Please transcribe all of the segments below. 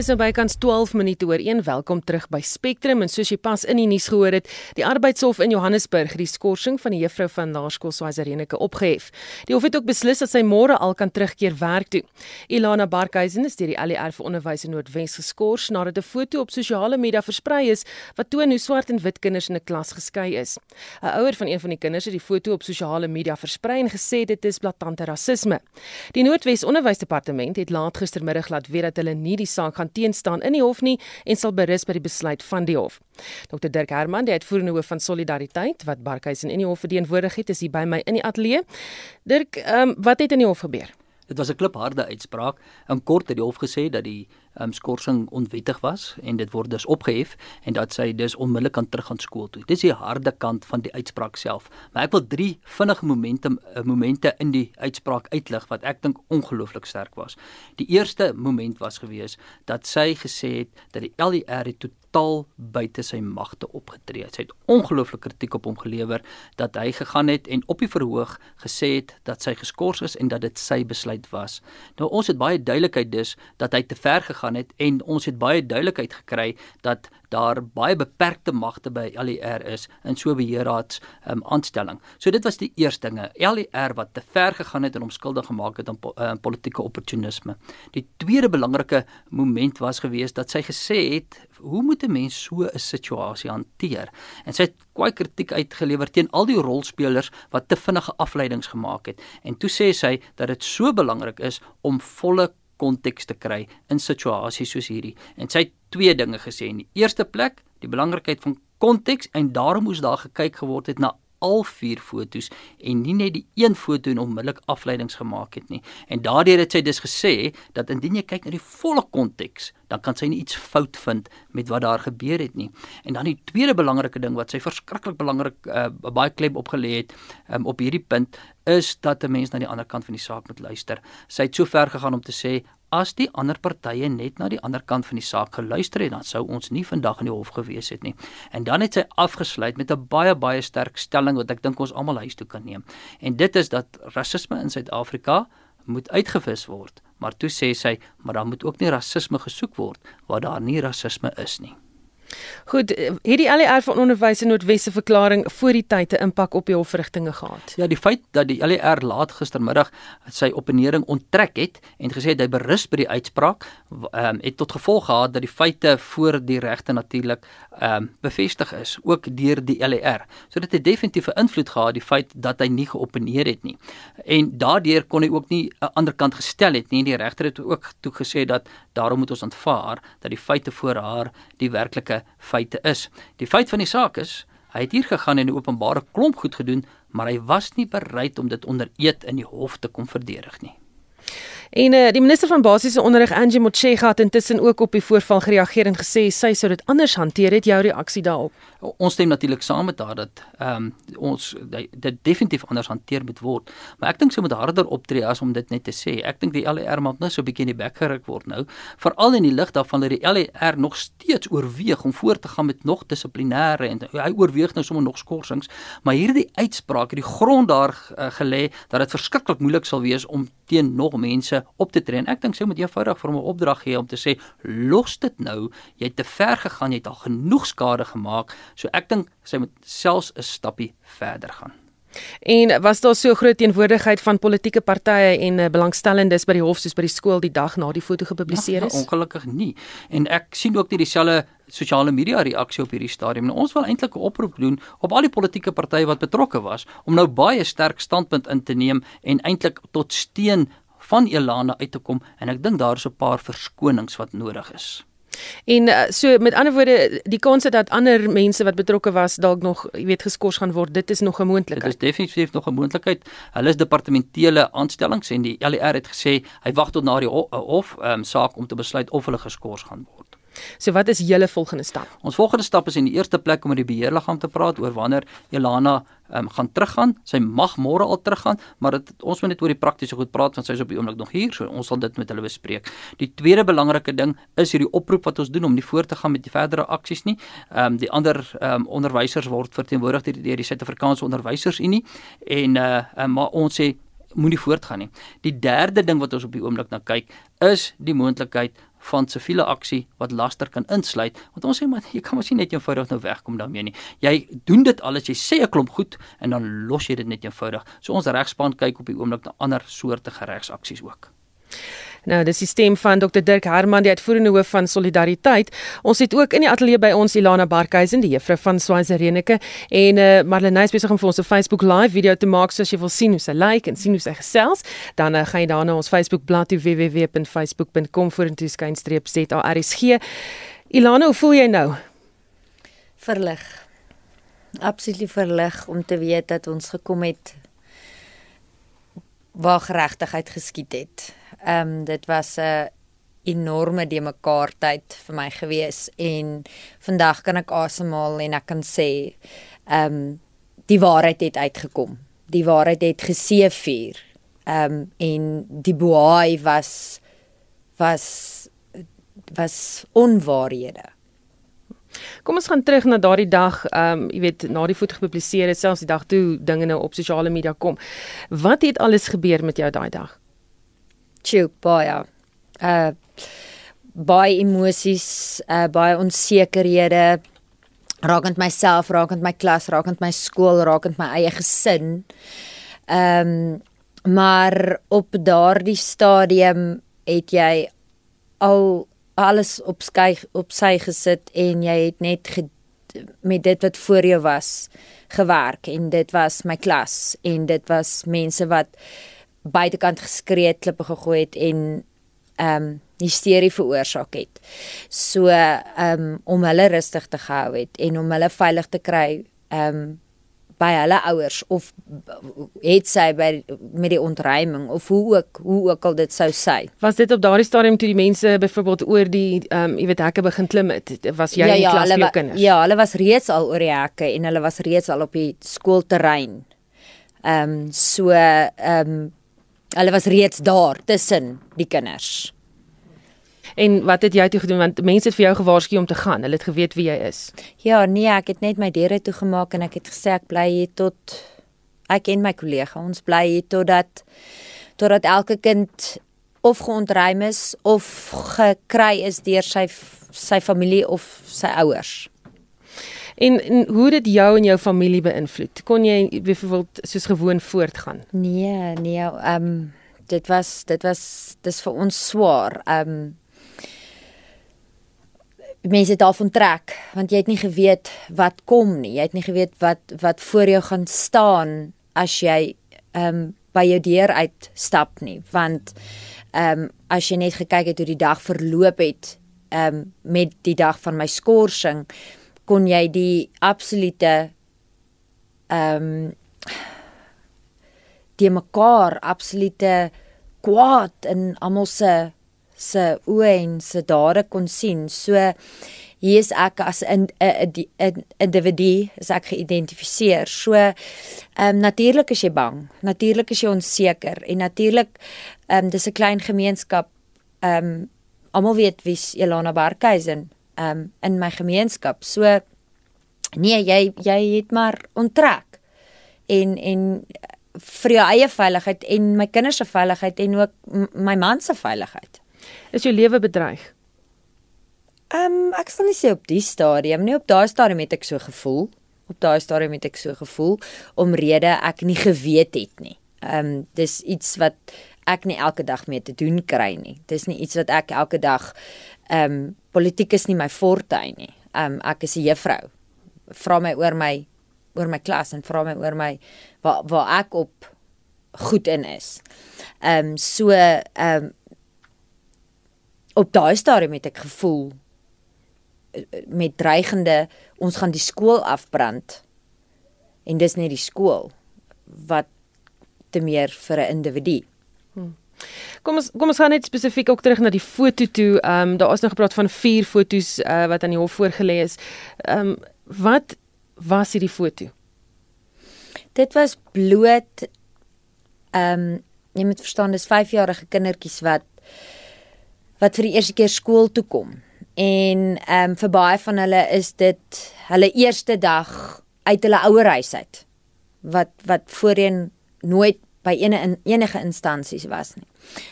Dis nou bykans 12 minute oor 1. Welkom terug by Spectrum en soos jy pas in die nuus gehoor het, die Arbeidshof in Johannesburg het die skorsing van die juffrou van Laerskool Swazirenike opgehef. Die hof het ook beslis dat sy môre al kan terugkeer werk toe. Ilana Barkhuizen is deur die ALR vir onderwys in Noordwes geskort nadat 'n foto op sosiale media versprei is wat toon hoe swart en wit kinders in 'n klas geskei is. 'n Ouer van een van die kinders het die foto op sosiale media versprei en gesê dit is blaatante rasisme. Die Noordwes Onderwysdepartement het laat gistermiddag laat weet dat hulle nie die saak gaan teenstaan in die hof nie en sal berus by die besluit van die hof. Dr Dirk Herman, die uitvoerende hoof van Solidariteit wat Barkhuizen in die hof verteenwoordig het, is hier by my in die ateljee. Dirk, um, wat het in die hof gebeur? Dit was 'n klipharde uitspraak. In kort het die hof gesê dat die um, skorsing onwettig was en dit word dus opgehef en dat sy dus onmiddellik kan terug gaan skool toe. Dis die harde kant van die uitspraak self. Maar ek wil drie vinnige momente uh, momente in die uitspraak uitlig wat ek dink ongelooflik sterk was. Die eerste moment was gewees dat sy gesê het dat die LER het totaal buite sy magte opgetree. Sy het ongelooflik kritiek op hom gelewer dat hy gegaan het en op die verhoog gesê het dat sy geskort is en dat dit sy besluit was. Nou ons het baie duidelikheid dus dat hy te ver gegaan het en ons het baie duidelikheid gekry dat daar baie beperkte magte by LER is in so beheerraads um, aanstelling. So dit was die eerste dinge. LER wat te ver gegaan het en hom skuldig gemaak het aan po uh, politieke opportunisme. Die tweede belangrike moment was gewees dat sy gesê het hoe moet 'n mens so 'n situasie hanteer? En sy het kwai kritiek uitgelewer teen al die rolspelers wat te vinnige afleidings gemaak het. En toe sê sy dat dit so belangrik is om volle konteks te kry in situasies soos hierdie. En sy het twee dinge gesê. In die eerste plek, die belangrikheid van konteks en daarom moes daar gekyk geword het na al vier fotos en nie net die een foto en onmiddellik afleidings gemaak het nie. En daardeur het sy dus gesê dat indien jy kyk na die volle konteks, dan kan sy nie iets fout vind met wat daar gebeur het nie. En dan die tweede belangrike ding wat sy verskriklik belangrik uh, baie klem opgelê het um, op hierdie punt is dat 'n mens na die ander kant van die saak moet luister. Sy het so ver gegaan om te sê as die ander partye net na die ander kant van die saak geluister het, dan sou ons nie vandag in die hof gewees het nie. En dan het sy afgesluit met 'n baie baie sterk stelling wat ek dink ons almal huis toe kan neem. En dit is dat rasisme in Suid-Afrika moet uitgewis word. Maar toe sê sy, maar dan moet ook nie rasisme gesoek word waar daar nie rasisme is nie. Goed, het die LER van onderwys in Noordwesse verklaring voor die tyd 'n impak op die hofverrigtinge gehad? Ja, die feit dat die LER laat gistermiddag sy opponering onttrek het en gesê het hy berus by die uitspraak, ehm um, het tot gevolg gehad dat die feite voor die regte natuurlik ehm um, bevestig is ook deur die LER. So dit het definitief 'n invloed gehad die feit dat hy nie geopponeer het nie. En daardeur kon hy ook nie 'n ander kant gestel het nie. Die regter het ook toe gesê dat daarom moet ons aanvaar dat die feite voor haar die werklike feite is. Die feit van die saak is, hy het hier gegaan en 'n openbare klomp goed gedoen, maar hy was nie bereid om dit onder eed in die hof te kom verdedig nie. En uh, die minister van basiese onderrig Angie Motshega het intussen ook op die voorval gereageer en gesê sy sou dit anders hanteer het jou reaksie daarop. Ons stem natuurlik saam met haar dat ehm um, ons dit definitief anders hanteer moet word. Maar ek dink sy moet harder optree as om dit net te sê. Ek dink die LER moet net so 'n bietjie in die bek geruk word nou, veral in die lig daarvan dat die LER nog steeds oorweeg om voort te gaan met nog dissiplinêre en hy oorweeg nou sommer nog skorsings, maar hierdie uitspraak het die grond daar uh, gelê dat dit verskriklik moeilik sal wees om teen nog mense op te tree. En ek dink sy moet eenvoudig vir hom 'n opdrag gee om te sê los dit nou, jy het te ver gegaan, jy het al genoeg skade gemaak. So ek dink sy moet selfs 'n stappie verder gaan. En was daar so groot teenwoordigheid van politieke partye en uh, belangstellendes by die hof soos by die skool die dag na die foto gepubliseer is? Ja, ongelukkig nie. En ek sien ook nie dieselfde sosiale media reaksie op hierdie stadium. Nou, ons wil eintlik 'n oproep doen op al die politieke partye wat betrokke was om nou baie sterk standpunt in te neem en eintlik tot steun van Elana uit te kom en ek dink daar is 'n paar verskonings wat nodig is. En uh, so met ander woorde die kans dat ander mense wat betrokke was dalk nog jy weet geskort gaan word dit is nog 'n moontlikheid. Dit is definitief nog 'n moontlikheid. Hulle is departementele aanstellings en die LER het gesê hy wag tot na die hof um, saak om te besluit of hulle geskort gaan word. So wat is julle volgende stap? Ons volgende stap is in die eerste plek om met die beheerliggaam te praat oor wanneer Elana um, gaan teruggaan. Sy mag môre al teruggaan, maar dit ons moet net oor die praktiese goed praat want sy is op die oomblik nog hier, so ons sal dit met hulle bespreek. Die tweede belangrike ding is hierdie oproep wat ons doen om nie voort te gaan met die verdere aksies nie. Ehm um, die ander ehm um, onderwysers word verteenwoordig deur die, die Suid-Afrikaanse Onderwysersunie en uh um, maar ons sê moenie voortgaan nie. Die derde ding wat ons op die oomblik na kyk is die moontlikheid van siviele aksie wat laster kan insluit. Want ons sê maar jy kan mos nie net eenvoudig nou wegkom daarmee nie. Jy doen dit alles jy sê 'n klomp goed en dan los jy dit net eenvoudig. So ons regspan kyk op die oomblik na ander soorte regsaksies ook Nou, dis die stem van Dr Dirk Herman, die uitvoerende hoof van Solidariteit. Ons het ook in die ateljee by ons Ilana Barkhuizen, die juffrou van Swazirenike en eh uh, Marlene is besig om vir ons 'n Facebook live video te maak soos jy wil sien hoe sy lyk like en sien hoe sy gesels. Dan uh, gaan jy daarna ons Facebook bladsy www.facebook.com vorentoe skynstreep ZARSG. Ilana, hoe voel jy nou? Verlig. Absoluut verlig om te weet dat ons gekom het waar geregtigheid geskied het. Ehm um, dit was 'n enorme de mekaar tyd vir my gewees en vandag kan ek asemhaal en ek kan sê ehm um, die waarheid het uitgekom. Die waarheid het geseëvier. Ehm um, en die boei was was was onwaarhede. Kom ons gaan terug na daardie dag, ehm um, jy weet, na die foto gepubliseer het, selfs die dag toe dinge nou op sosiale media kom. Wat het alles gebeur met jou daai dag? Tjoe, baie. Uh baie emosies, uh baie onsekerhede rakend myself, rakend my klas, rakend my skool, rakend my eie gesin. Ehm um, maar op daardie stadium het jy al alles op skei op sy gesit en jy het net ge, met dit wat voor jou was gewerk en dit was my klas en dit was mense wat buitekant geskree het, klippe gegooi het en ehm um, hysterie veroorsaak het. So ehm um, om hulle rustig te gehou het en om hulle veilig te kry ehm um, by hulle ouers of het sy by met die ontruiming of hoe ook hoe ook al dit sou sê. Was dit op daardie stadium toe die mense byvoorbeeld oor die ehm um, jy weet hekke begin klim het? Was jy ja, in die ja, klas met jou kinders? Ja, hulle was reeds al oor die hekke en hulle was reeds al op die skoolterrein. Ehm um, so ehm um, Hulle was reeds daar tussen die kinders. En wat het jy toe gedoen want mense het vir jou gewaarsku om te gaan. Hulle het geweet wie jy is. Ja, nee, ek het net my deure toegemaak en ek het gesê ek bly hier tot ek en my kollega ons bly hier totdat totdat elke kind of geontruim is of gekry is deur sy sy familie of sy ouers. En, en hoe dit jou en jou familie beïnvloed? Kon jy byvoorbeeld soos gewoon voortgaan? Nee, nee, ehm um, dit was dit was dis vir ons swaar. Ehm um, mense daarvan trek want jy het nie geweet wat kom nie. Jy het nie geweet wat wat voor jou gaan staan as jy ehm um, by jou deur uit stap nie. Want ehm um, as jy net gekyk het hoe die dag verloop het ehm um, met die dag van my skorsing kon jy die absolute ehm um, die mekaar absolute kwaad in almal se se oë en se dade kon sien. So hier is ek as 'n 'n individu, as ek geïdentifiseer. So ehm um, natuurlik is jy bang. Natuurlik is jy onseker en natuurlik ehm um, dis 'n klein gemeenskap. Ehm um, almal weet wie's Elana Barkhuizen um, in my gemeenskap. So nee, jy jy het maar onttrek. En en vir jou eie veiligheid en my kinders se veiligheid en ook my man se veiligheid. Is jou lewe bedreig? Ehm um, ek sal nie sê op die stadium nie, op daai stadium het ek so gevoel. Op daai stadium het ek so gevoel omrede ek nie geweet het nie. Ehm um, dis iets wat ek nie elke dag mee te doen kry nie. Dis nie iets wat ek elke dag ehm um, politiek is nie my forte nie. Ehm um, ek is 'n juffrou. Vra my oor my oor my klas en vra my oor my waar waar ek op goed in is. Ehm um, so ehm um, op daai stadium het ek gevoel eh, met dreigende ons gaan die skool afbrand. En dis nie die skool wat te meer vir 'n individu. Hmm. Kom ons kom ons gaan net spesifiek ook terug na die foto toe. Ehm um, daar is nog gepraat van vier fotos uh, wat aan die hof voorgelê is. Ehm um, wat was hierdie foto? Dit was bloot ehm um, jy moet verstaan dis 5-jarige kindertjies wat wat vir die eerste keer skool toe kom. En ehm um, vir baie van hulle is dit hulle eerste dag uit hulle ouerhuis uit. Wat wat voorheen nooit by ene in enige instansies was nie.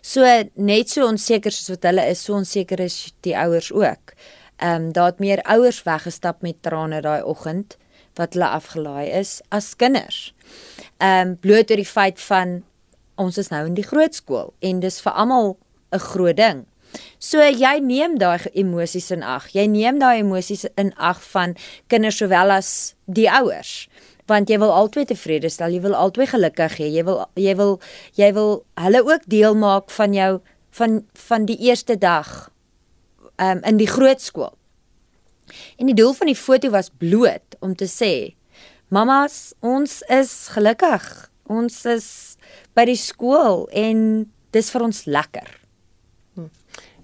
So net so onseker soos wat hulle is, so onseker is die ouers ook. Ehm um, daar het meer ouers weggestap met trane daai oggend wat hulle afgelaai is as kinders. Ehm um, bloot oor die feit van ons is nou in die groot skool en dis vir almal 'n groot ding. So jy neem daai emosies in ag. Jy neem daai emosies in ag van kinders sowel as die ouers want jy wil albei tevrede stel, jy wil albei gelukkig hê. Jy wil jy wil jy wil hulle ook deel maak van jou van van die eerste dag um, in die groot skool. En die doel van die foto was bloot om te sê: "Mamas, ons is gelukkig. Ons is by die skool en dis vir ons lekker."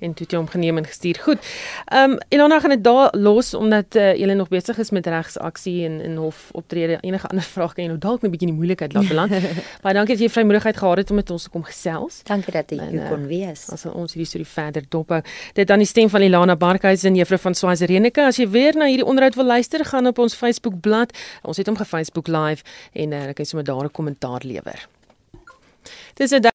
En toe het jy hom geneem en gestuur. Goed. Ehm um, Ilona gaan dit daar los omdat uh, julle nog besig is met regsaksie en in hof optrede. Enige ander vrae kan jy nou dalk 'n bietjie in die moeilikheid laat beland. Baie dankie dat jy vrymoedigheid gehad het om met ons te kom gesels. Dankie dat jy uh, kon wees. As ons hierdie storie verder dophou. Dit dan die stem van Ilona Barkhuizen, juffrou van Swazirenike. As jy weer na hierdie onderhoud wil luister, gaan op ons Facebook bladsy. Ons het hom ge Facebook live en uh, kan jy sommer daar 'n kommentaar lewer. Dis 'n